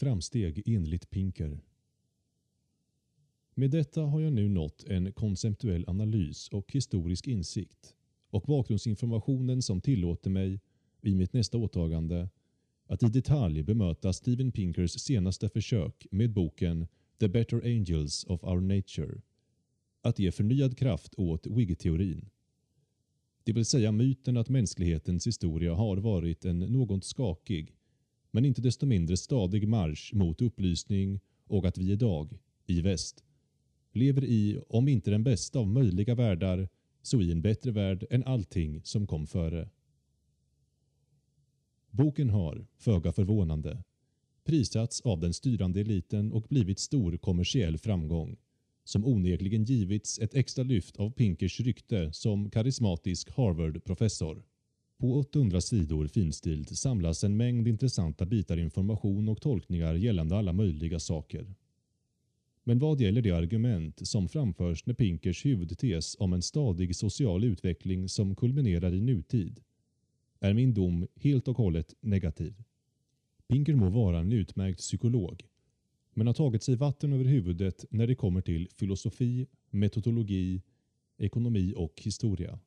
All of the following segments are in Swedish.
Framsteg enligt Pinker. Med detta har jag nu nått en konceptuell analys och historisk insikt och bakgrundsinformationen som tillåter mig, i mitt nästa åtagande, att i detalj bemöta Steven Pinkers senaste försök med boken “The Better Angels of Our Nature” att ge förnyad kraft åt Whig-teorin. Det vill säga myten att mänsklighetens historia har varit en något skakig, men inte desto mindre stadig marsch mot upplysning och att vi idag, i väst, lever i, om inte den bästa av möjliga världar, så i en bättre värld än allting som kom före. Boken har, föga förvånande, prisats av den styrande eliten och blivit stor kommersiell framgång, som onekligen givits ett extra lyft av Pinkers rykte som karismatisk Harvard-professor. På 800 sidor finstilt samlas en mängd intressanta bitar information och tolkningar gällande alla möjliga saker. Men vad gäller det argument som framförs när Pinkers huvudtes om en stadig social utveckling som kulminerar i nutid är min dom helt och hållet negativ. Pinker må vara en utmärkt psykolog, men har tagit sig vatten över huvudet när det kommer till filosofi, metodologi, ekonomi och historia.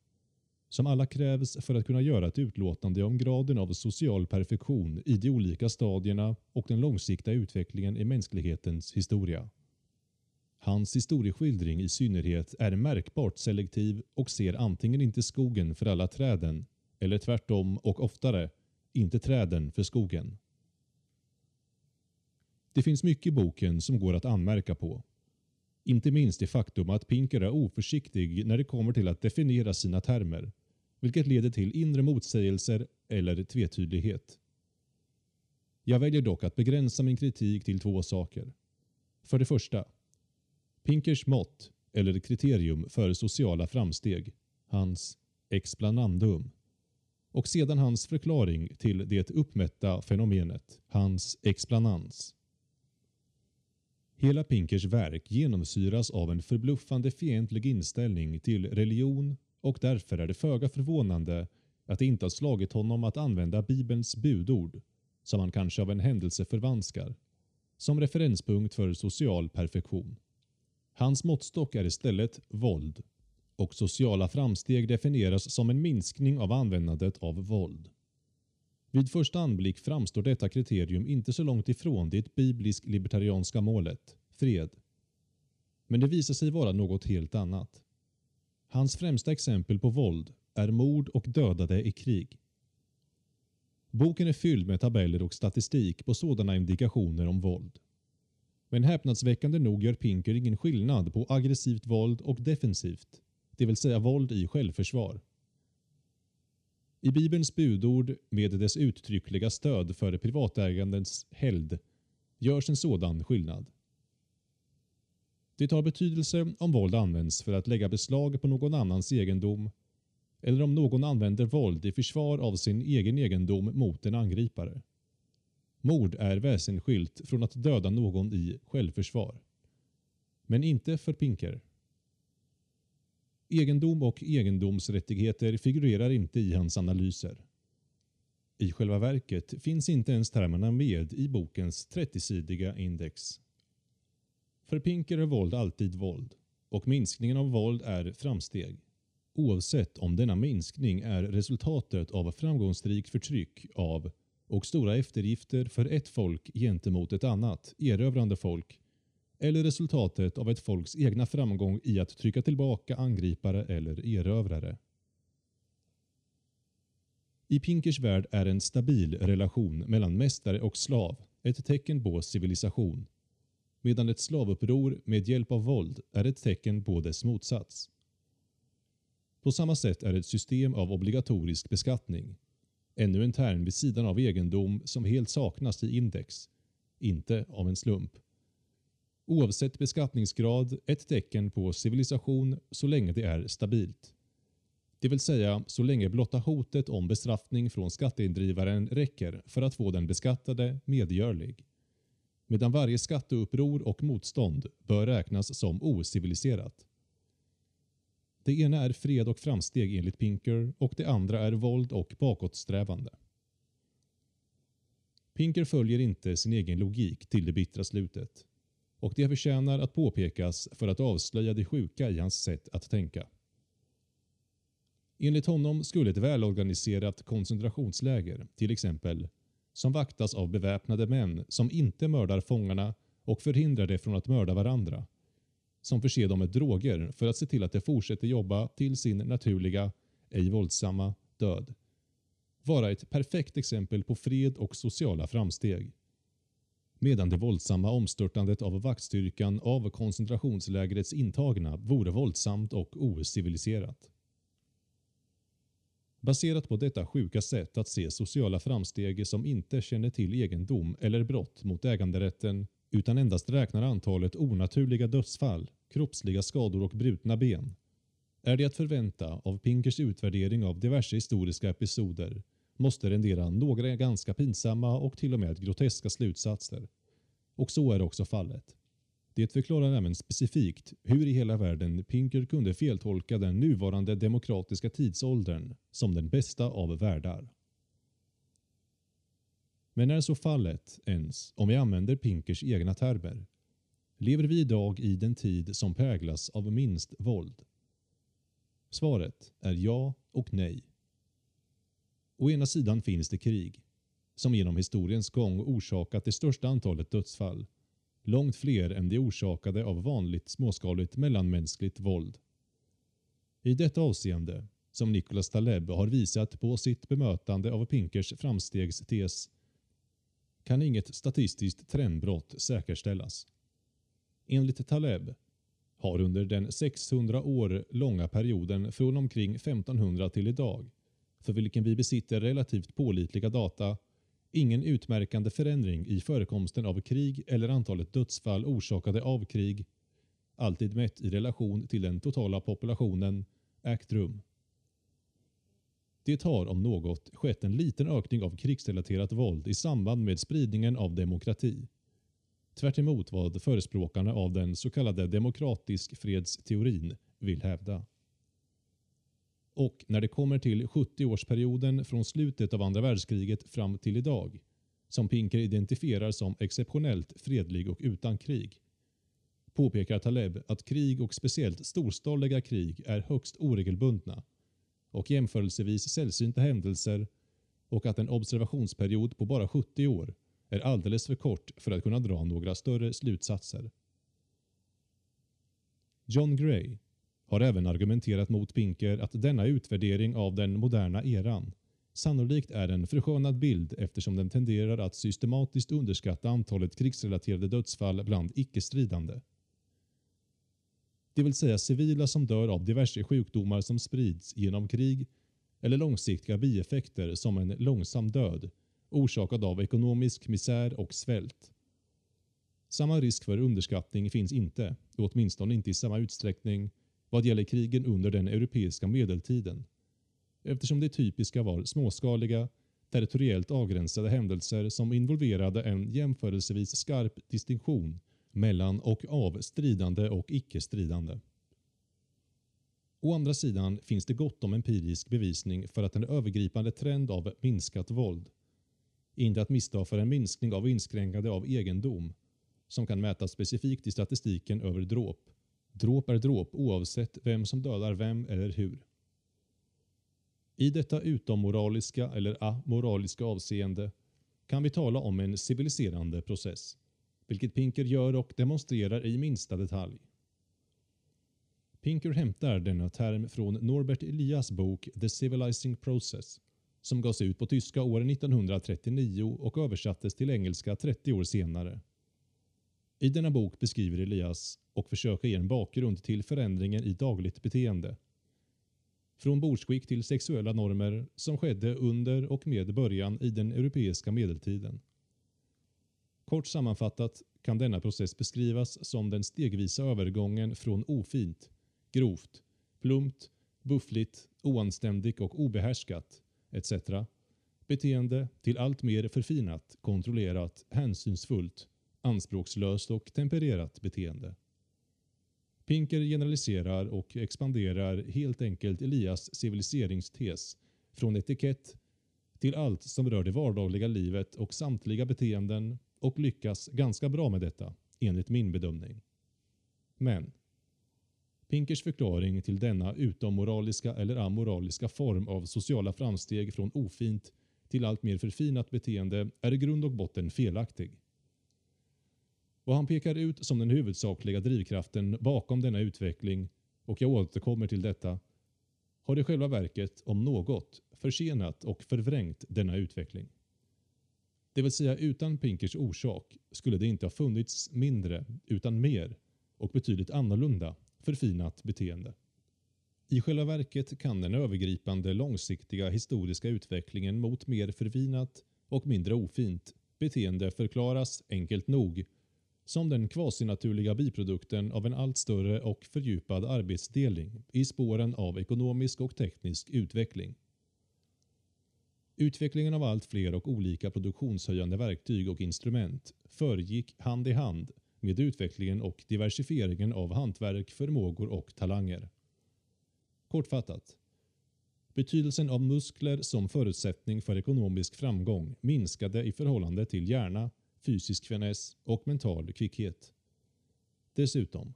Som alla krävs för att kunna göra ett utlåtande om graden av social perfektion i de olika stadierna och den långsiktiga utvecklingen i mänsklighetens historia. Hans historieskildring i synnerhet är märkbart selektiv och ser antingen inte skogen för alla träden eller tvärtom och oftare inte träden för skogen. Det finns mycket i boken som går att anmärka på. Inte minst det faktum att Pinker är oförsiktig när det kommer till att definiera sina termer, vilket leder till inre motsägelser eller tvetydighet. Jag väljer dock att begränsa min kritik till två saker. För det första, Pinkers mått, eller kriterium för sociala framsteg, hans explanandum, och sedan hans förklaring till det uppmätta fenomenet, hans explanans. Hela Pinkers verk genomsyras av en förbluffande fientlig inställning till religion och därför är det föga förvånande att det inte har slagit honom att använda Bibelns budord, som han kanske av en händelse förvanskar, som referenspunkt för social perfektion. Hans måttstock är istället våld och sociala framsteg definieras som en minskning av användandet av våld. Vid första anblick framstår detta kriterium inte så långt ifrån det biblisk-libertarianska målet, fred. Men det visar sig vara något helt annat. Hans främsta exempel på våld är mord och dödade i krig. Boken är fylld med tabeller och statistik på sådana indikationer om våld. Men häpnadsväckande nog gör Pinker ingen skillnad på aggressivt våld och defensivt, det vill säga våld i självförsvar. I Bibelns budord med dess uttryckliga stöd för privatägandets helgd görs en sådan skillnad. Det har betydelse om våld används för att lägga beslag på någon annans egendom eller om någon använder våld i försvar av sin egen egendom mot en angripare. Mord är väsensskilt från att döda någon i självförsvar. Men inte för Pinker. Egendom och egendomsrättigheter figurerar inte i hans analyser. I själva verket finns inte ens termerna med i bokens 30-sidiga index. För Pinker är våld alltid våld och minskningen av våld är framsteg. Oavsett om denna minskning är resultatet av framgångsrikt förtryck av och stora eftergifter för ett folk gentemot ett annat erövrande folk eller resultatet av ett folks egna framgång i att trycka tillbaka angripare eller erövrare. I Pinkers värld är en stabil relation mellan mästare och slav ett tecken på civilisation, medan ett slavuppror med hjälp av våld är ett tecken på dess motsats. På samma sätt är ett system av obligatorisk beskattning, ännu en term vid sidan av egendom som helt saknas i index, inte av en slump. Oavsett beskattningsgrad ett tecken på civilisation så länge det är stabilt. Det vill säga så länge blotta hotet om bestraffning från skatteindrivaren räcker för att få den beskattade medgörlig. Medan varje skatteuppror och motstånd bör räknas som ociviliserat. Det ena är fred och framsteg enligt Pinker och det andra är våld och bakåtsträvande. Pinker följer inte sin egen logik till det bittra slutet. Och det förtjänar att påpekas för att avslöja det sjuka i hans sätt att tänka. Enligt honom skulle ett välorganiserat koncentrationsläger, till exempel, som vaktas av beväpnade män som inte mördar fångarna och förhindrar det från att mörda varandra, som förser dem med droger för att se till att de fortsätter jobba till sin naturliga, ej våldsamma, död. Vara ett perfekt exempel på fred och sociala framsteg. Medan det våldsamma omstörtandet av vaktstyrkan av koncentrationslägrets intagna vore våldsamt och ociviliserat. Baserat på detta sjuka sätt att se sociala framsteg som inte känner till egendom eller brott mot äganderätten utan endast räknar antalet onaturliga dödsfall, kroppsliga skador och brutna ben, är det att förvänta av Pinkers utvärdering av diverse historiska episoder måste rendera några ganska pinsamma och till och med groteska slutsatser. Och så är också fallet. Det förklarar även specifikt hur i hela världen Pinker kunde feltolka den nuvarande demokratiska tidsåldern som den bästa av världar. Men är så fallet ens om vi använder Pinkers egna termer? Lever vi idag i den tid som präglas av minst våld? Svaret är ja och nej. Å ena sidan finns det krig, som genom historiens gång orsakat det största antalet dödsfall långt fler än de orsakade av vanligt småskaligt mellanmänskligt våld. I detta avseende, som Nicholas Taleb har visat på sitt bemötande av Pinkers framstegstes, kan inget statistiskt trendbrott säkerställas. Enligt Taleb har under den 600 år långa perioden från omkring 1500 till idag, för vilken vi besitter relativt pålitliga data, ingen utmärkande förändring i förekomsten av krig eller antalet dödsfall orsakade av krig, alltid mätt i relation till den totala populationen, ägt rum. Det har om något skett en liten ökning av krigsrelaterat våld i samband med spridningen av demokrati. Tvärt vad förespråkarna av den så kallade demokratisk fredsteorin vill hävda. Och när det kommer till 70-årsperioden från slutet av andra världskriget fram till idag, som Pinker identifierar som exceptionellt fredlig och utan krig, påpekar Taleb att krig och speciellt storskaliga krig är högst oregelbundna och jämförelsevis sällsynta händelser och att en observationsperiod på bara 70 år är alldeles för kort för att kunna dra några större slutsatser. John Gray har även argumenterat mot Pinker att denna utvärdering av den moderna eran sannolikt är en förskönad bild eftersom den tenderar att systematiskt underskatta antalet krigsrelaterade dödsfall bland icke-stridande. Det vill säga civila som dör av diverse sjukdomar som sprids genom krig eller långsiktiga bieffekter som en långsam död orsakad av ekonomisk misär och svält. Samma risk för underskattning finns inte, åtminstone inte i samma utsträckning, vad gäller krigen under den europeiska medeltiden. Eftersom det typiska var småskaliga, territoriellt avgränsade händelser som involverade en jämförelsevis skarp distinktion mellan och av stridande och icke-stridande. Å andra sidan finns det gott om empirisk bevisning för att en övergripande trend av minskat våld, inte att missta för en minskning av inskränkande av egendom, som kan mätas specifikt i statistiken över dråp, Dråp är dråp oavsett vem som dödar vem eller hur. I detta utommoraliska eller amoraliska avseende kan vi tala om en civiliserande process, vilket Pinker gör och demonstrerar i minsta detalj. Pinker hämtar denna term från Norbert Elias bok The Civilizing Process, som gavs ut på tyska år 1939 och översattes till engelska 30 år senare. I denna bok beskriver Elias och försöker ge en bakgrund till förändringen i dagligt beteende. Från bordsskick till sexuella normer som skedde under och med början i den europeiska medeltiden. Kort sammanfattat kan denna process beskrivas som den stegvisa övergången från ofint, grovt, plumpt, buffligt, oanständigt och obehärskat etc. beteende till allt mer förfinat, kontrollerat, hänsynsfullt, anspråkslöst och tempererat beteende. Pinker generaliserar och expanderar helt enkelt Elias civiliseringstes från etikett till allt som rör det vardagliga livet och samtliga beteenden och lyckas ganska bra med detta, enligt min bedömning. Men Pinkers förklaring till denna utommoraliska eller amoraliska form av sociala framsteg från ofint till allt mer förfinat beteende är i grund och botten felaktig. Vad han pekar ut som den huvudsakliga drivkraften bakom denna utveckling, och jag återkommer till detta, har i själva verket, om något, försenat och förvrängt denna utveckling. Det vill säga utan Pinkers orsak skulle det inte ha funnits mindre, utan mer och betydligt annorlunda förfinat beteende. I själva verket kan den övergripande långsiktiga historiska utvecklingen mot mer förfinat och mindre ofint beteende förklaras enkelt nog som den kvasinaturliga biprodukten av en allt större och fördjupad arbetsdelning i spåren av ekonomisk och teknisk utveckling. Utvecklingen av allt fler och olika produktionshöjande verktyg och instrument föregick hand i hand med utvecklingen och diversifieringen av hantverk, förmågor och talanger. Kortfattat. Betydelsen av muskler som förutsättning för ekonomisk framgång minskade i förhållande till hjärna, fysisk finess och mental kvickhet. Dessutom,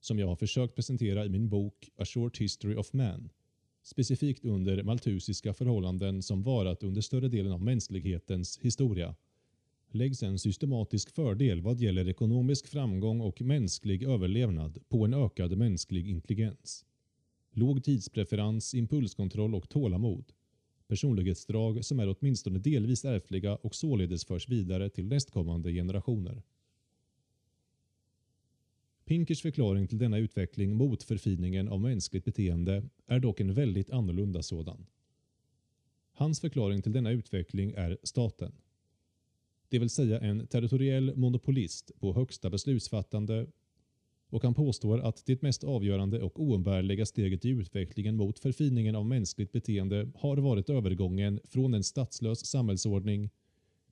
som jag har försökt presentera i min bok A Short History of Man, specifikt under maltusiska förhållanden som varat under större delen av mänsklighetens historia, läggs en systematisk fördel vad gäller ekonomisk framgång och mänsklig överlevnad på en ökad mänsklig intelligens. Låg tidspreferens, impulskontroll och tålamod. Personlighetsdrag som är åtminstone delvis ärftliga och således förs vidare till nästkommande generationer. Pinkers förklaring till denna utveckling mot förfiningen av mänskligt beteende är dock en väldigt annorlunda sådan. Hans förklaring till denna utveckling är staten. Det vill säga en territoriell monopolist på högsta beslutsfattande och han påstår att det mest avgörande och oumbärliga steget i utvecklingen mot förfiningen av mänskligt beteende har varit övergången från en statslös samhällsordning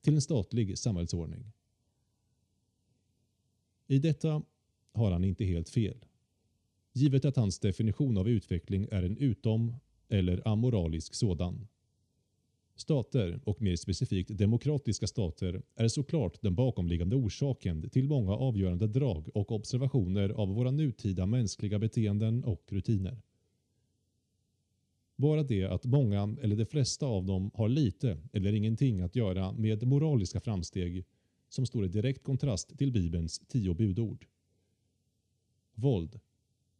till en statlig samhällsordning. I detta har han inte helt fel. Givet att hans definition av utveckling är en utom eller amoralisk sådan. Stater, och mer specifikt demokratiska stater, är såklart den bakomliggande orsaken till många avgörande drag och observationer av våra nutida mänskliga beteenden och rutiner. Bara det att många eller de flesta av dem har lite eller ingenting att göra med moraliska framsteg som står i direkt kontrast till Bibelns tio budord. Våld,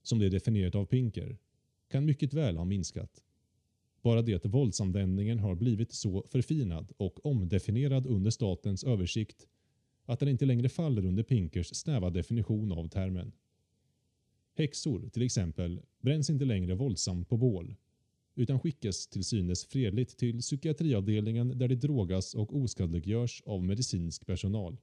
som det är definierat av Pinker, kan mycket väl ha minskat. Bara det att våldsanvändningen har blivit så förfinad och omdefinierad under statens översikt att den inte längre faller under Pinkers snäva definition av termen. Häxor, till exempel, bränns inte längre våldsamt på bål utan skickas till synes fredligt till psykiatriavdelningen där de drogas och oskadliggörs av medicinsk personal.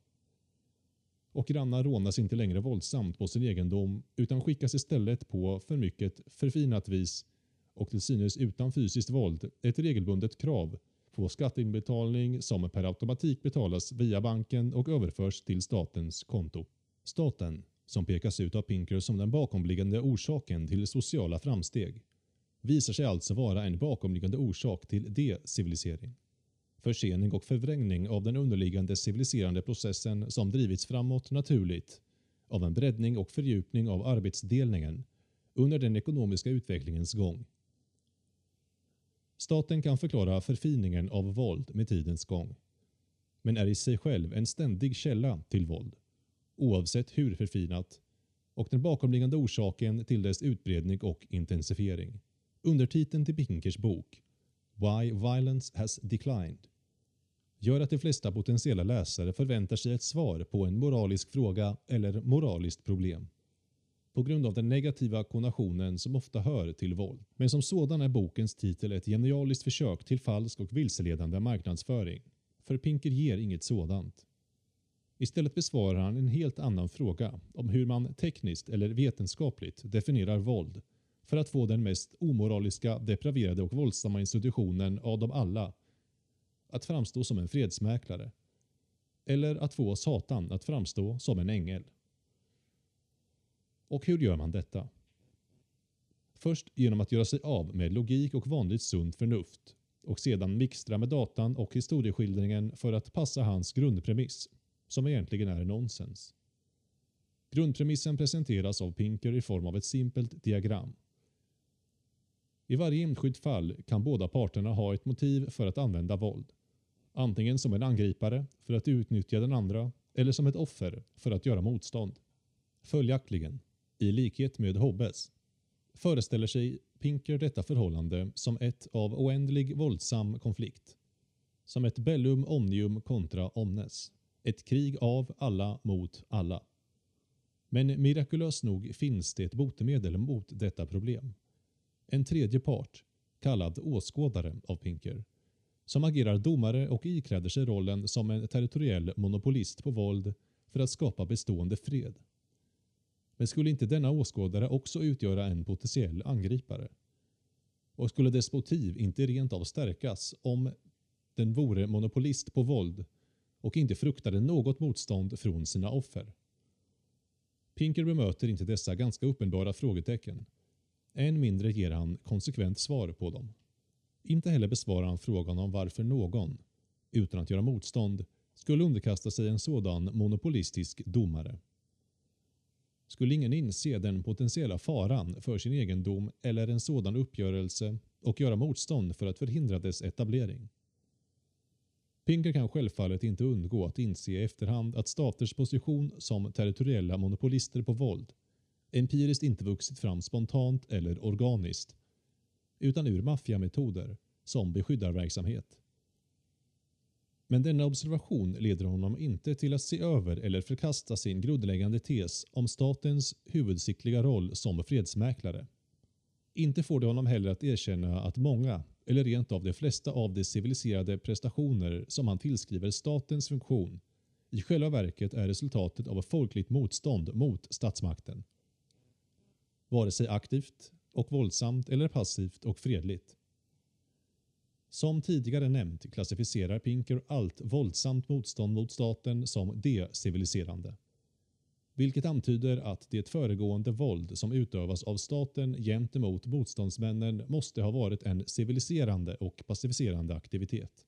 Och grannar rånas inte längre våldsamt på sin egendom utan skickas istället på för mycket förfinat vis och till synes utan fysiskt våld ett regelbundet krav på skatteinbetalning som per automatik betalas via banken och överförs till statens konto. Staten, som pekas ut av Pinker som den bakomliggande orsaken till sociala framsteg, visar sig alltså vara en bakomliggande orsak till decivilisering. Försening och förvrängning av den underliggande civiliserande processen som drivits framåt naturligt av en breddning och fördjupning av arbetsdelningen under den ekonomiska utvecklingens gång. Staten kan förklara förfiningen av våld med tidens gång, men är i sig själv en ständig källa till våld, oavsett hur förfinat, och den bakomliggande orsaken till dess utbredning och intensifiering. Undertiteln till Pinkers bok Why Violence Has Declined gör att de flesta potentiella läsare förväntar sig ett svar på en moralisk fråga eller moraliskt problem på grund av den negativa konationen som ofta hör till våld. Men som sådan är bokens titel ett genialiskt försök till falsk och vilseledande marknadsföring. För Pinker ger inget sådant. Istället besvarar han en helt annan fråga om hur man tekniskt eller vetenskapligt definierar våld för att få den mest omoraliska, depraverade och våldsamma institutionen av dem alla att framstå som en fredsmäklare. Eller att få Satan att framstå som en ängel. Och hur gör man detta? Först genom att göra sig av med logik och vanligt sunt förnuft och sedan mixtra med datan och historieskildringen för att passa hans grundpremiss, som egentligen är nonsens. Grundpremissen presenteras av Pinker i form av ett simpelt diagram. I varje enskilt fall kan båda parterna ha ett motiv för att använda våld. Antingen som en angripare för att utnyttja den andra eller som ett offer för att göra motstånd. Följaktligen, i likhet med Hobbes, föreställer sig Pinker detta förhållande som ett av oändlig våldsam konflikt. Som ett bellum omnium kontra omnes. Ett krig av alla mot alla. Men mirakulöst nog finns det ett botemedel mot detta problem. En tredje part, kallad åskådare av Pinker, som agerar domare och ikläder sig rollen som en territoriell monopolist på våld för att skapa bestående fred. Men skulle inte denna åskådare också utgöra en potentiell angripare? Och skulle dess motiv inte rent av stärkas om den vore monopolist på våld och inte fruktade något motstånd från sina offer? Pinker bemöter inte dessa ganska uppenbara frågetecken. Än mindre ger han konsekvent svar på dem. Inte heller besvarar han frågan om varför någon, utan att göra motstånd, skulle underkasta sig en sådan monopolistisk domare. Skulle ingen inse den potentiella faran för sin egendom eller en sådan uppgörelse och göra motstånd för att förhindra dess etablering? Pinker kan självfallet inte undgå att inse i efterhand att staters position som territoriella monopolister på våld empiriskt inte vuxit fram spontant eller organiskt utan ur maffiametoder som beskyddarverksamhet. Men denna observation leder honom inte till att se över eller förkasta sin grundläggande tes om statens huvudsiktliga roll som fredsmäklare. Inte får det honom heller att erkänna att många, eller rent av de flesta av de civiliserade prestationer som han tillskriver statens funktion, i själva verket är resultatet av folkligt motstånd mot statsmakten. Vare sig aktivt och våldsamt eller passivt och fredligt. Som tidigare nämnt klassificerar Pinker allt våldsamt motstånd mot staten som deciviliserande. Vilket antyder att det föregående våld som utövas av staten gentemot motståndsmännen måste ha varit en civiliserande och pacificerande aktivitet.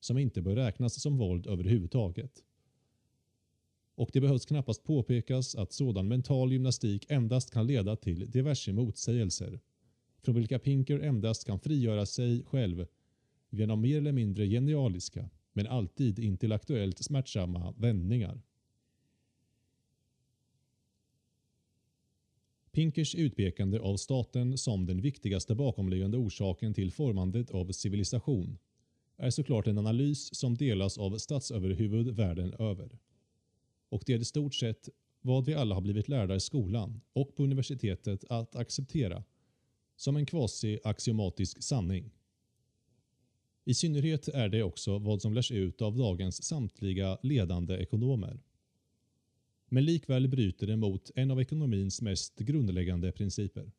Som inte bör räknas som våld överhuvudtaget. Och det behövs knappast påpekas att sådan mental gymnastik endast kan leda till diverse motsägelser från vilka Pinker endast kan frigöra sig själv genom mer eller mindre genialiska, men alltid intellektuellt smärtsamma vändningar. Pinkers utpekande av staten som den viktigaste bakomliggande orsaken till formandet av civilisation är såklart en analys som delas av statsöverhuvud världen över. Och det är i stort sett vad vi alla har blivit lärda i skolan och på universitetet att acceptera som en kvasi-axiomatisk sanning. I synnerhet är det också vad som lärs ut av dagens samtliga ledande ekonomer. Men likväl bryter det mot en av ekonomins mest grundläggande principer.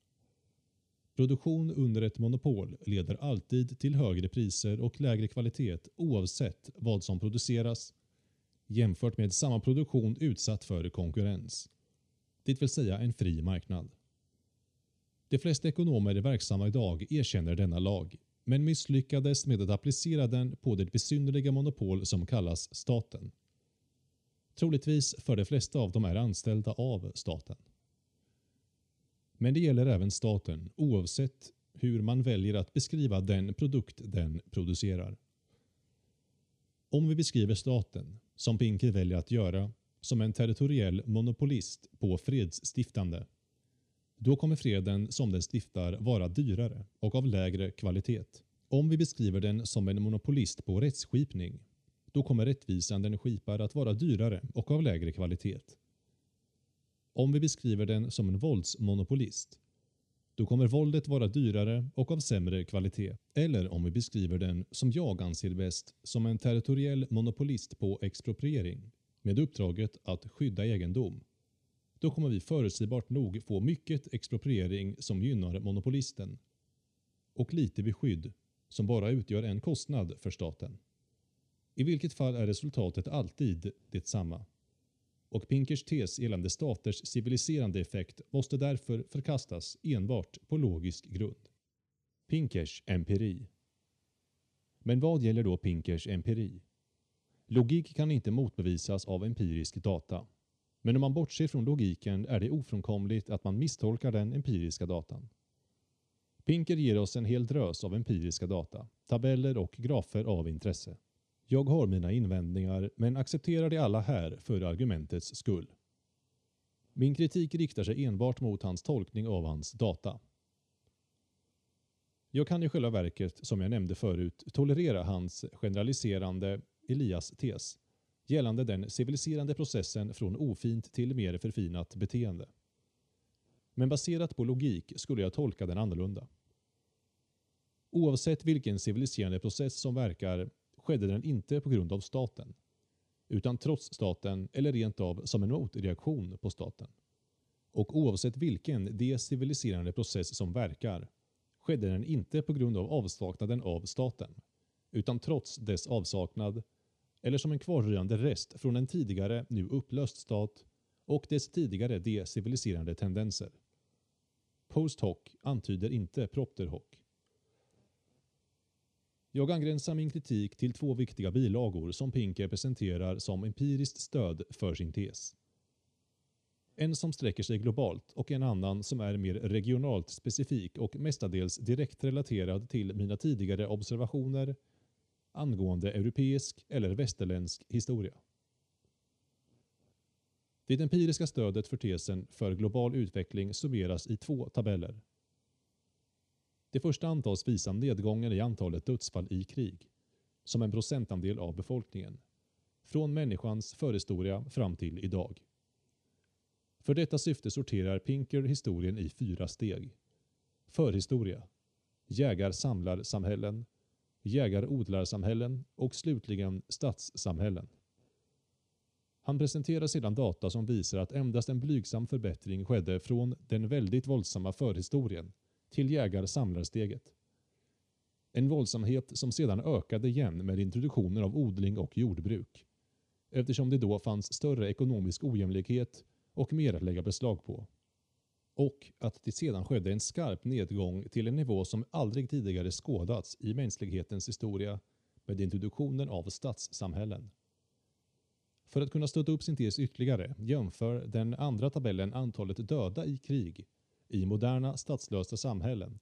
Produktion under ett monopol leder alltid till högre priser och lägre kvalitet oavsett vad som produceras jämfört med samma produktion utsatt för konkurrens. Det vill säga en fri marknad. De flesta ekonomer verksamma idag erkänner denna lag, men misslyckades med att applicera den på det besynnerliga monopol som kallas staten. Troligtvis för de flesta av dem är anställda av staten. Men det gäller även staten oavsett hur man väljer att beskriva den produkt den producerar. Om vi beskriver staten, som Pinker väljer att göra, som en territoriell monopolist på fredsstiftande då kommer freden som den stiftar vara dyrare och av lägre kvalitet. Om vi beskriver den som en monopolist på rättsskipning, då kommer rättvisan den skipar att vara dyrare och av lägre kvalitet. Om vi beskriver den som en våldsmonopolist, då kommer våldet vara dyrare och av sämre kvalitet. Eller om vi beskriver den, som jag anser bäst, som en territoriell monopolist på expropriering med uppdraget att skydda egendom då kommer vi förutsägbart nog få mycket expropriering som gynnar monopolisten och lite beskydd som bara utgör en kostnad för staten. I vilket fall är resultatet alltid detsamma. Och Pinkers tes gällande staters civiliserande effekt måste därför förkastas enbart på logisk grund. Pinkers empiri Men vad gäller då Pinkers empiri? Logik kan inte motbevisas av empirisk data. Men om man bortser från logiken är det ofrånkomligt att man misstolkar den empiriska datan. Pinker ger oss en hel drös av empiriska data, tabeller och grafer av intresse. Jag har mina invändningar, men accepterar de alla här för argumentets skull. Min kritik riktar sig enbart mot hans tolkning av hans data. Jag kan i själva verket, som jag nämnde förut, tolerera hans generaliserande Elias-tes gällande den civiliserande processen från ofint till mer förfinat beteende. Men baserat på logik skulle jag tolka den annorlunda. Oavsett vilken civiliserande process som verkar skedde den inte på grund av staten, utan trots staten eller rent av som en motreaktion på staten. Och oavsett vilken deciviliserande process som verkar skedde den inte på grund av avsaknaden av staten, utan trots dess avsaknad eller som en kvarröjande rest från en tidigare, nu upplöst stat och dess tidigare deciviliserande tendenser. Post hoc antyder inte propter hoc. Jag angränsar min kritik till två viktiga bilagor som Pinker presenterar som empiriskt stöd för sin tes. En som sträcker sig globalt och en annan som är mer regionalt specifik och mestadels direkt relaterad till mina tidigare observationer angående europeisk eller västerländsk historia. Det empiriska stödet för tesen för global utveckling summeras i två tabeller. Det första antas visa nedgången i antalet dödsfall i krig, som en procentandel av befolkningen, från människans förhistoria fram till idag. För detta syfte sorterar Pinker historien i fyra steg. Förhistoria, jägar-samlarsamhällen, jägar-odlarsamhällen och slutligen stadssamhällen. Han presenterar sedan data som visar att endast en blygsam förbättring skedde från den väldigt våldsamma förhistorien till jägar-samlarsteget. En våldsamhet som sedan ökade igen med introduktionen av odling och jordbruk, eftersom det då fanns större ekonomisk ojämlikhet och mer att lägga beslag på. Och att det sedan skedde en skarp nedgång till en nivå som aldrig tidigare skådats i mänsklighetens historia med introduktionen av stadssamhällen. För att kunna stötta upp sin tes ytterligare jämför den andra tabellen antalet döda i krig i moderna statslösa samhällen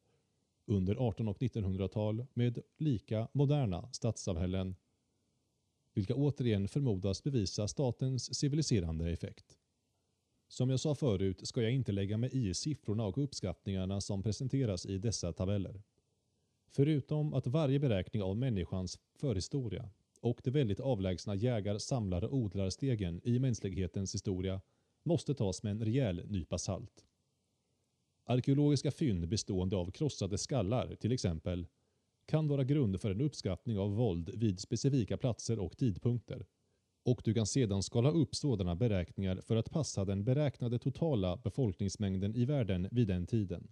under 1800 och 1900-tal med lika moderna stadssamhällen vilka återigen förmodas bevisa statens civiliserande effekt. Som jag sa förut ska jag inte lägga mig i siffrorna och uppskattningarna som presenteras i dessa tabeller. Förutom att varje beräkning av människans förhistoria och de väldigt avlägsna jägar-, samlar- och odlarstegen i mänsklighetens historia måste tas med en rejäl nypa salt. Arkeologiska fynd bestående av krossade skallar, till exempel, kan vara grund för en uppskattning av våld vid specifika platser och tidpunkter och du kan sedan skala upp sådana beräkningar för att passa den beräknade totala befolkningsmängden i världen vid den tiden.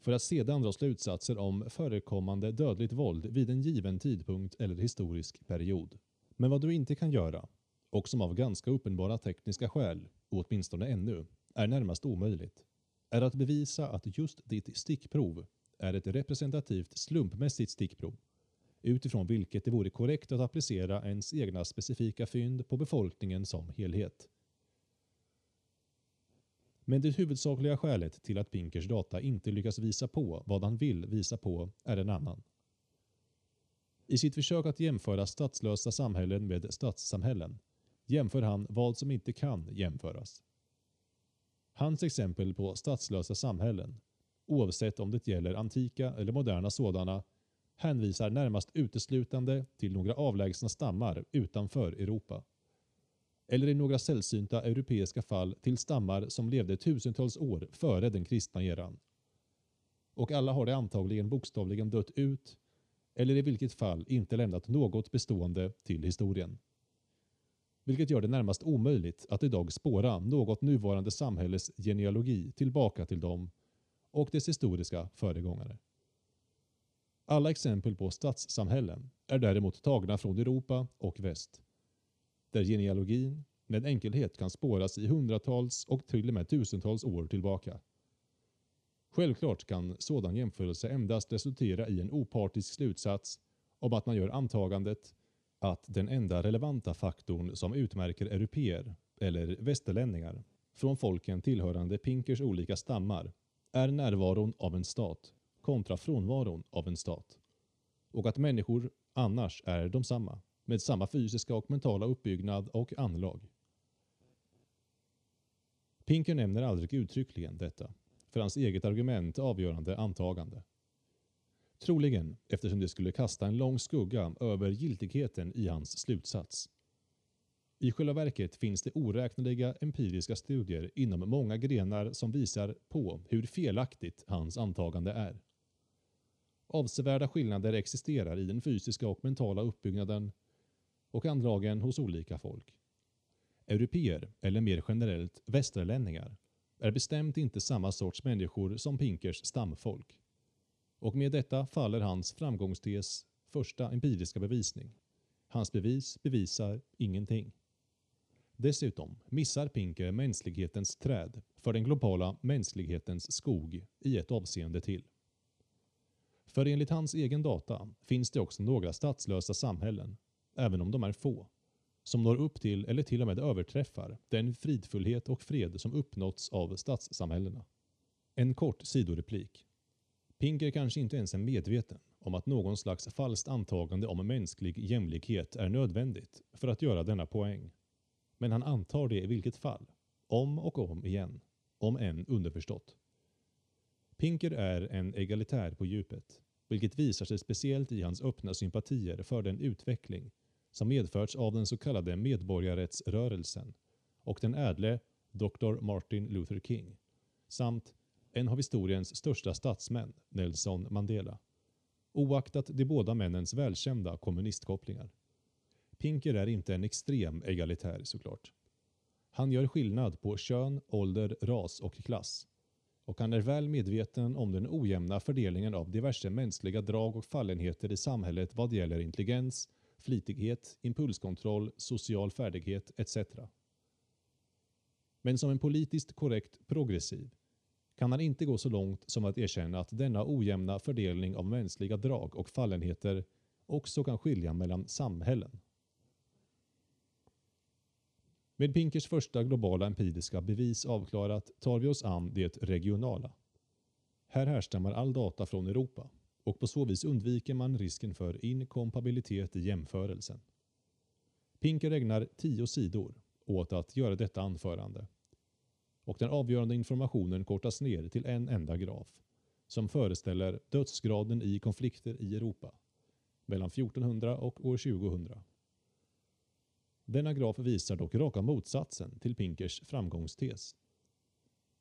För att sedan dra slutsatser om förekommande dödligt våld vid en given tidpunkt eller historisk period. Men vad du inte kan göra, och som av ganska uppenbara tekniska skäl, åtminstone ännu, är närmast omöjligt, är att bevisa att just ditt stickprov är ett representativt slumpmässigt stickprov utifrån vilket det vore korrekt att applicera ens egna specifika fynd på befolkningen som helhet. Men det huvudsakliga skälet till att Pinkers data inte lyckas visa på vad han vill visa på är en annan. I sitt försök att jämföra statslösa samhällen med stadssamhällen jämför han vad som inte kan jämföras. Hans exempel på statslösa samhällen, oavsett om det gäller antika eller moderna sådana, hänvisar närmast uteslutande till några avlägsna stammar utanför Europa. Eller i några sällsynta europeiska fall till stammar som levde tusentals år före den kristna eran. Och alla har det antagligen bokstavligen dött ut eller i vilket fall inte lämnat något bestående till historien. Vilket gör det närmast omöjligt att idag spåra något nuvarande samhälles genealogi tillbaka till dem och dess historiska föregångare. Alla exempel på stadssamhällen är däremot tagna från Europa och väst, där genealogin med enkelhet kan spåras i hundratals och till och med tusentals år tillbaka. Självklart kan sådan jämförelse endast resultera i en opartisk slutsats om att man gör antagandet att den enda relevanta faktorn som utmärker europeer, eller västerlänningar, från folken tillhörande Pinkers olika stammar är närvaron av en stat kontra frånvaron av en stat. Och att människor annars är de samma, med samma fysiska och mentala uppbyggnad och anlag. Pinker nämner aldrig uttryckligen detta, för hans eget argument avgörande antagande. Troligen eftersom det skulle kasta en lång skugga över giltigheten i hans slutsats. I själva verket finns det oräkneliga empiriska studier inom många grenar som visar på hur felaktigt hans antagande är. Avsevärda skillnader existerar i den fysiska och mentala uppbyggnaden och anlagen hos olika folk. Europeer, eller mer generellt västerlänningar, är bestämt inte samma sorts människor som Pinkers stamfolk. Och med detta faller hans framgångstes första empiriska bevisning. Hans bevis bevisar ingenting. Dessutom missar Pinker mänsklighetens träd för den globala mänsklighetens skog i ett avseende till. För enligt hans egen data finns det också några statslösa samhällen, även om de är få, som når upp till eller till och med överträffar den fridfullhet och fred som uppnåtts av stadssamhällena. En kort sidoreplik. Pinker kanske inte ens är medveten om att någon slags falskt antagande om mänsklig jämlikhet är nödvändigt för att göra denna poäng. Men han antar det i vilket fall, om och om igen, om än underförstått. Pinker är en egalitär på djupet, vilket visar sig speciellt i hans öppna sympatier för den utveckling som medförts av den så kallade medborgarrättsrörelsen och den ädle Dr. Martin Luther King samt en av historiens största statsmän, Nelson Mandela. Oaktat de båda männens välkända kommunistkopplingar. Pinker är inte en extrem egalitär såklart. Han gör skillnad på kön, ålder, ras och klass. Och han är väl medveten om den ojämna fördelningen av diverse mänskliga drag och fallenheter i samhället vad gäller intelligens, flitighet, impulskontroll, social färdighet etc. Men som en politiskt korrekt progressiv kan han inte gå så långt som att erkänna att denna ojämna fördelning av mänskliga drag och fallenheter också kan skilja mellan samhällen. Med Pinkers första globala empiriska bevis avklarat tar vi oss an det regionala. Här härstammar all data från Europa och på så vis undviker man risken för inkompabilitet i jämförelsen. Pinker ägnar tio sidor åt att göra detta anförande och den avgörande informationen kortas ner till en enda graf som föreställer dödsgraden i konflikter i Europa mellan 1400 och år 2000. Denna graf visar dock raka motsatsen till Pinkers framgångstes.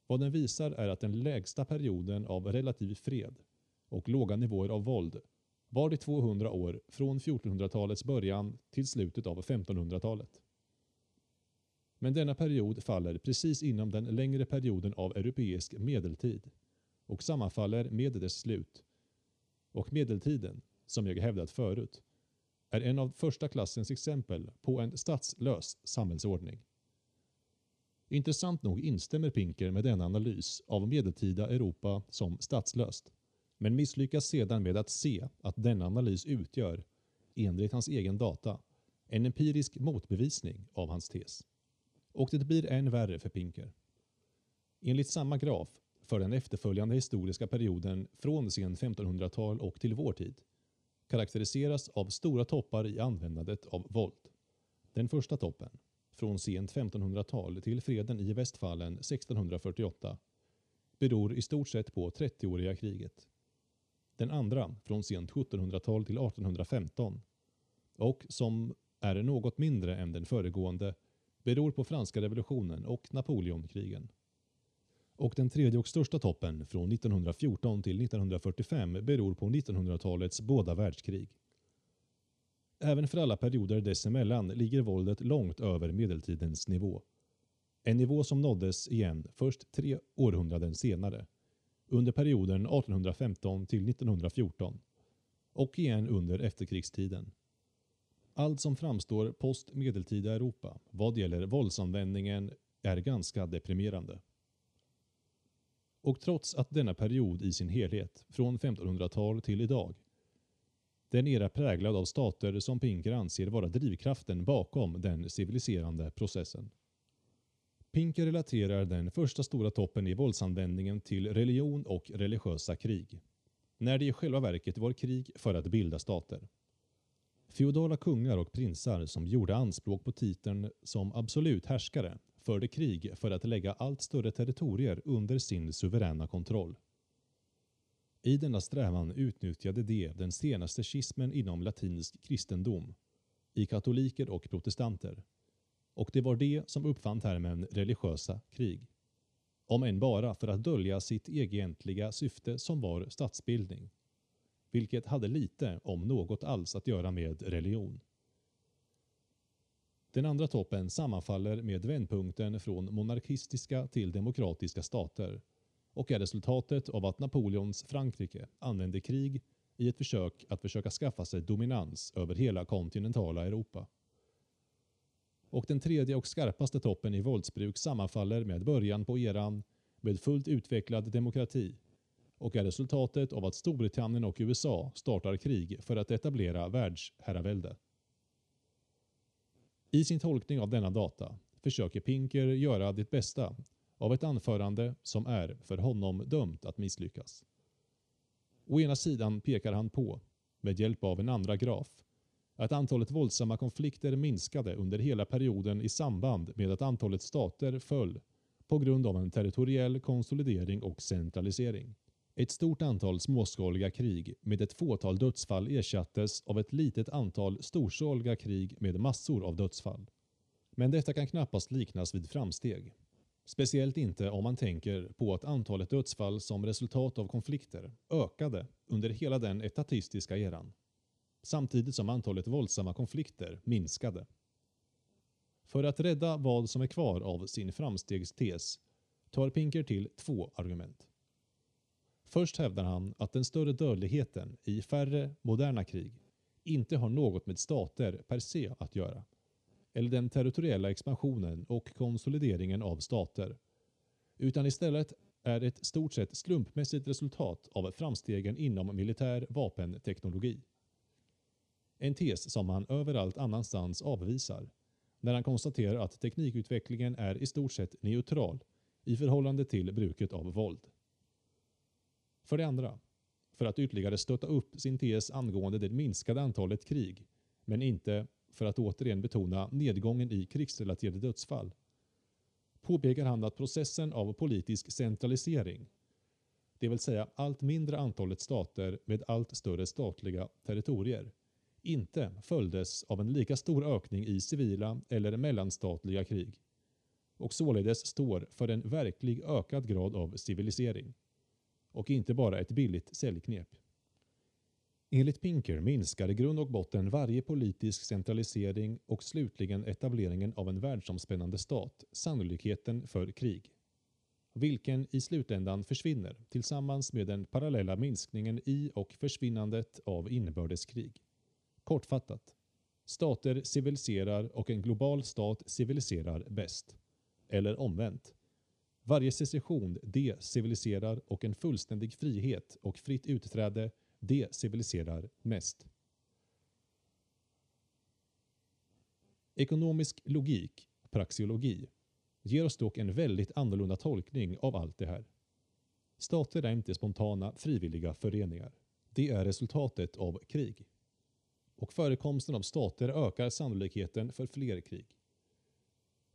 Vad den visar är att den lägsta perioden av relativ fred och låga nivåer av våld var de 200 år från 1400-talets början till slutet av 1500-talet. Men denna period faller precis inom den längre perioden av europeisk medeltid och sammanfaller med dess slut. Och medeltiden, som jag hävdat förut, är en av första klassens exempel på en statslös samhällsordning. Intressant nog instämmer Pinker med denna analys av medeltida Europa som statslöst, men misslyckas sedan med att se att denna analys utgör, enligt hans egen data, en empirisk motbevisning av hans tes. Och det blir än värre för Pinker. Enligt samma graf för den efterföljande historiska perioden från sen 1500-tal och till vår tid karaktäriseras av stora toppar i användandet av våld. Den första toppen, från sent 1500-tal till freden i Västfallen 1648, beror i stort sett på 30-åriga kriget. Den andra, från sent 1700-tal till 1815, och som är något mindre än den föregående, beror på franska revolutionen och Napoleonkrigen. Och den tredje och största toppen från 1914 till 1945 beror på 1900-talets båda världskrig. Även för alla perioder dessemellan ligger våldet långt över medeltidens nivå. En nivå som nåddes igen först tre århundraden senare, under perioden 1815 till 1914 och igen under efterkrigstiden. Allt som framstår post-medeltida Europa vad gäller våldsanvändningen är ganska deprimerande. Och trots att denna period i sin helhet, från 1500-tal till idag, Den era präglad av stater som Pinker anser vara drivkraften bakom den civiliserande processen. Pinker relaterar den första stora toppen i våldsanvändningen till religion och religiösa krig, när det i själva verket var krig för att bilda stater. Feodala kungar och prinsar som gjorde anspråk på titeln som absolut härskare förde krig för att lägga allt större territorier under sin suveräna kontroll. I denna strävan utnyttjade de den senaste schismen inom latinsk kristendom, i katoliker och protestanter, och det var de som uppfann termen religiösa krig. Om än bara för att dölja sitt egentliga syfte som var statsbildning, vilket hade lite, om något alls, att göra med religion. Den andra toppen sammanfaller med vändpunkten från monarkistiska till demokratiska stater och är resultatet av att Napoleons Frankrike använde krig i ett försök att försöka skaffa sig dominans över hela kontinentala Europa. Och den tredje och skarpaste toppen i våldsbruk sammanfaller med början på eran med fullt utvecklad demokrati och är resultatet av att Storbritannien och USA startar krig för att etablera världsherravälde. I sin tolkning av denna data försöker Pinker göra det bästa av ett anförande som är för honom dömt att misslyckas. Å ena sidan pekar han på, med hjälp av en andra graf, att antalet våldsamma konflikter minskade under hela perioden i samband med att antalet stater föll på grund av en territoriell konsolidering och centralisering. Ett stort antal småskaliga krig med ett fåtal dödsfall ersattes av ett litet antal storskaliga krig med massor av dödsfall. Men detta kan knappast liknas vid framsteg. Speciellt inte om man tänker på att antalet dödsfall som resultat av konflikter ökade under hela den etatistiska eran, samtidigt som antalet våldsamma konflikter minskade. För att rädda vad som är kvar av sin framstegstes tar Pinker till två argument. Först hävdar han att den större dödligheten i färre moderna krig inte har något med stater per se att göra, eller den territoriella expansionen och konsolideringen av stater, utan istället är ett stort sett slumpmässigt resultat av framstegen inom militär vapenteknologi. En tes som han överallt annanstans avvisar, när han konstaterar att teknikutvecklingen är i stort sett neutral i förhållande till bruket av våld. För det andra, för att ytterligare stötta upp sin tes angående det minskade antalet krig, men inte för att återigen betona nedgången i krigsrelaterade dödsfall, påpekar han att processen av politisk centralisering, det vill säga allt mindre antalet stater med allt större statliga territorier, inte följdes av en lika stor ökning i civila eller mellanstatliga krig och således står för en verklig ökad grad av civilisering och inte bara ett billigt säljknep. Enligt Pinker minskar i grund och botten varje politisk centralisering och slutligen etableringen av en världsomspännande stat sannolikheten för krig, vilken i slutändan försvinner tillsammans med den parallella minskningen i och försvinnandet av inbördeskrig. Kortfattat, stater civiliserar och en global stat civiliserar bäst. Eller omvänt. Varje secession deciviliserar och en fullständig frihet och fritt utträde deciviliserar mest. Ekonomisk logik, praxeologi, ger oss dock en väldigt annorlunda tolkning av allt det här. Stater är inte spontana, frivilliga föreningar. Det är resultatet av krig. Och förekomsten av stater ökar sannolikheten för fler krig.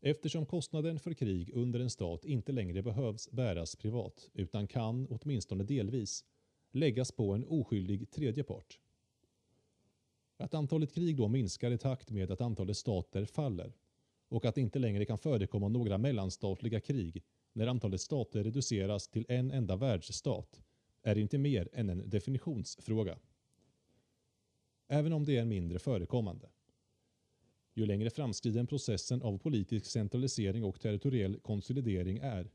Eftersom kostnaden för krig under en stat inte längre behövs bäras privat utan kan, åtminstone delvis, läggas på en oskyldig tredje part. Att antalet krig då minskar i takt med att antalet stater faller och att det inte längre kan förekomma några mellanstatliga krig när antalet stater reduceras till en enda världsstat är inte mer än en definitionsfråga. Även om det är mindre förekommande. Ju längre framskriden processen av politisk centralisering och territoriell konsolidering är,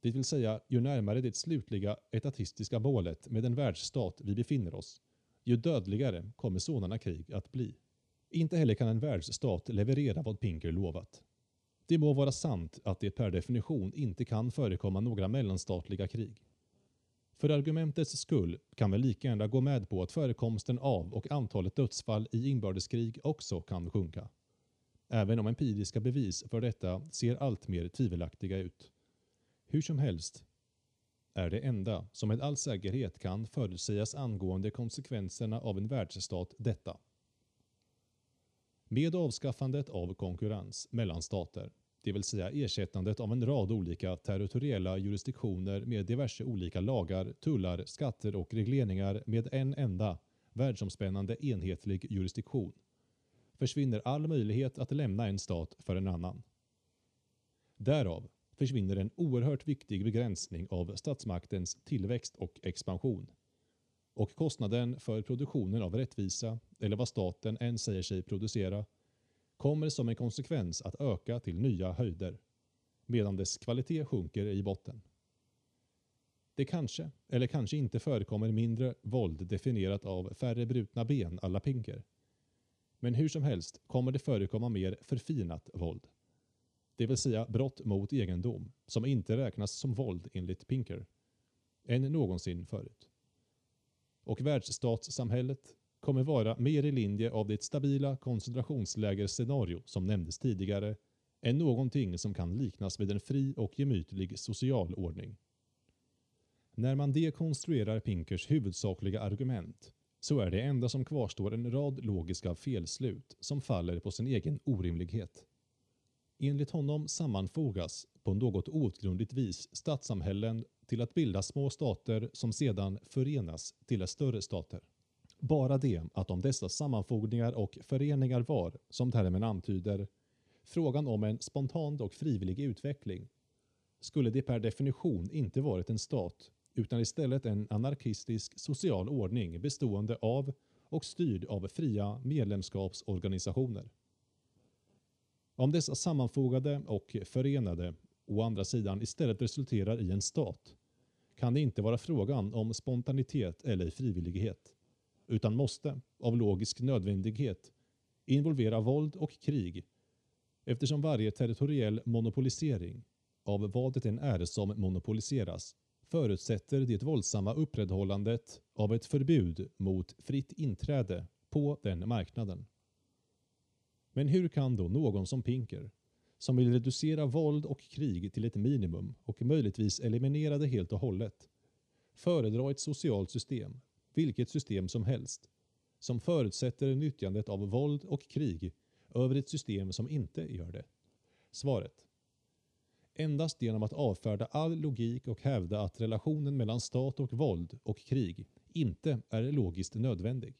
det vill säga ju närmare det slutliga etatistiska målet med en världsstat vi befinner oss, ju dödligare kommer sådana krig att bli. Inte heller kan en världsstat leverera vad Pinker lovat. Det må vara sant att det per definition inte kan förekomma några mellanstatliga krig. För argumentets skull kan vi lika gärna gå med på att förekomsten av och antalet dödsfall i inbördeskrig också kan sjunka. Även om empiriska bevis för detta ser allt mer tvivelaktiga ut. Hur som helst är det enda som med all säkerhet kan förutsägas angående konsekvenserna av en världsstat detta. Med avskaffandet av konkurrens mellan stater, det vill säga ersättandet av en rad olika territoriella jurisdiktioner med diverse olika lagar, tullar, skatter och regleringar med en enda världsomspännande enhetlig jurisdiktion, försvinner all möjlighet att lämna en stat för en annan. Därav försvinner en oerhört viktig begränsning av statsmaktens tillväxt och expansion. Och kostnaden för produktionen av rättvisa, eller vad staten än säger sig producera, kommer som en konsekvens att öka till nya höjder, medan dess kvalitet sjunker i botten. Det kanske, eller kanske inte förekommer mindre våld definierat av färre brutna ben alla Pinker. Men hur som helst kommer det förekomma mer förfinat våld det vill säga brott mot egendom, som inte räknas som våld enligt Pinker, än någonsin förut. Och världsstatssamhället kommer vara mer i linje av det stabila koncentrationslägerscenario som nämndes tidigare än någonting som kan liknas vid en fri och gemytlig social ordning. När man dekonstruerar Pinkers huvudsakliga argument så är det enda som kvarstår en rad logiska felslut som faller på sin egen orimlighet. Enligt honom sammanfogas på något outgrundligt vis stadssamhällen till att bilda små stater som sedan förenas till större stater. Bara det att om dessa sammanfogningar och föreningar var, som termen antyder, frågan om en spontan och frivillig utveckling, skulle det per definition inte varit en stat, utan istället en anarkistisk social ordning bestående av och styrd av fria medlemskapsorganisationer. Om dessa sammanfogade och förenade å andra sidan istället resulterar i en stat kan det inte vara frågan om spontanitet eller frivillighet, utan måste, av logisk nödvändighet, involvera våld och krig eftersom varje territoriell monopolisering av vad det än är som monopoliseras förutsätter det våldsamma upprätthållandet av ett förbud mot fritt inträde på den marknaden. Men hur kan då någon som Pinker, som vill reducera våld och krig till ett minimum och möjligtvis eliminera det helt och hållet, föredra ett socialt system, vilket system som helst, som förutsätter nyttjandet av våld och krig över ett system som inte gör det? Svaret. Endast genom att avfärda all logik och hävda att relationen mellan stat och våld och krig inte är logiskt nödvändig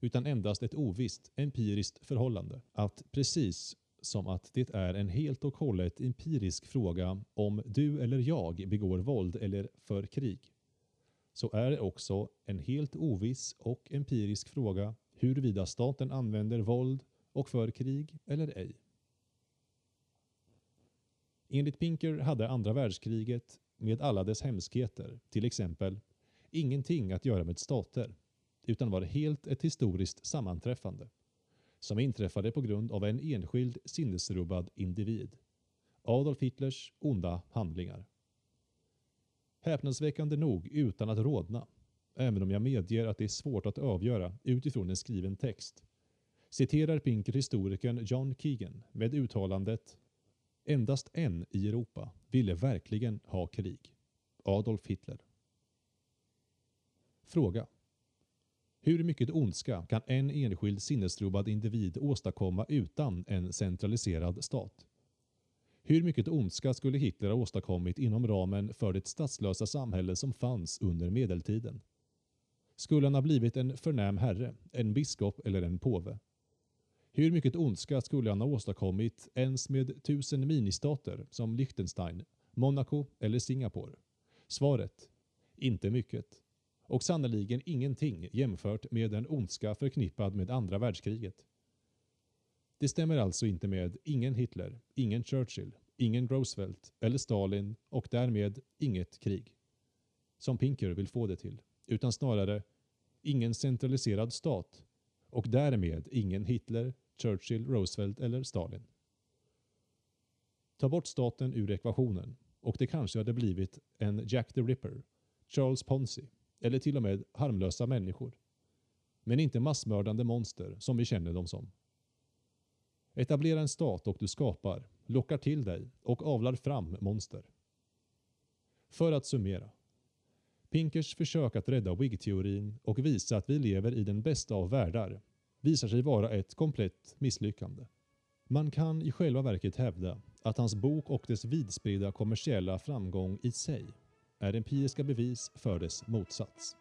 utan endast ett ovisst empiriskt förhållande. Att precis som att det är en helt och hållet empirisk fråga om du eller jag begår våld eller för krig, så är det också en helt oviss och empirisk fråga huruvida staten använder våld och för krig eller ej. Enligt Pinker hade andra världskriget med alla dess hemskheter, till exempel, ingenting att göra med stater utan var helt ett historiskt sammanträffande som inträffade på grund av en enskild sinnesrubbad individ. Adolf Hitlers onda handlingar. Häpnadsväckande nog utan att rådna, även om jag medger att det är svårt att avgöra utifrån en skriven text, citerar Pinker historikern John Keegan med uttalandet Endast en i Europa ville verkligen ha krig. Adolf Hitler. Fråga. Hur mycket ondska kan en enskild sinnesrubbad individ åstadkomma utan en centraliserad stat? Hur mycket ondska skulle Hitler ha åstadkommit inom ramen för det statslösa samhälle som fanns under medeltiden? Skulle han ha blivit en förnäm herre, en biskop eller en påve? Hur mycket ondska skulle han ha åstadkommit ens med tusen ministater som Liechtenstein, Monaco eller Singapore? Svaret? Inte mycket och sannoliken ingenting jämfört med den ondska förknippad med andra världskriget. Det stämmer alltså inte med ingen Hitler, ingen Churchill, ingen Roosevelt eller Stalin och därmed inget krig. Som Pinker vill få det till, utan snarare ingen centraliserad stat och därmed ingen Hitler, Churchill, Roosevelt eller Stalin. Ta bort staten ur ekvationen och det kanske hade blivit en Jack the Ripper Charles Ponzi eller till och med harmlösa människor. Men inte massmördande monster som vi känner dem som. Etablera en stat och du skapar, lockar till dig och avlar fram monster. För att summera. Pinkers försök att rädda Whig-teorin och visa att vi lever i den bästa av världar visar sig vara ett komplett misslyckande. Man kan i själva verket hävda att hans bok och dess vidspridda kommersiella framgång i sig är empiriska bevis för dess motsats.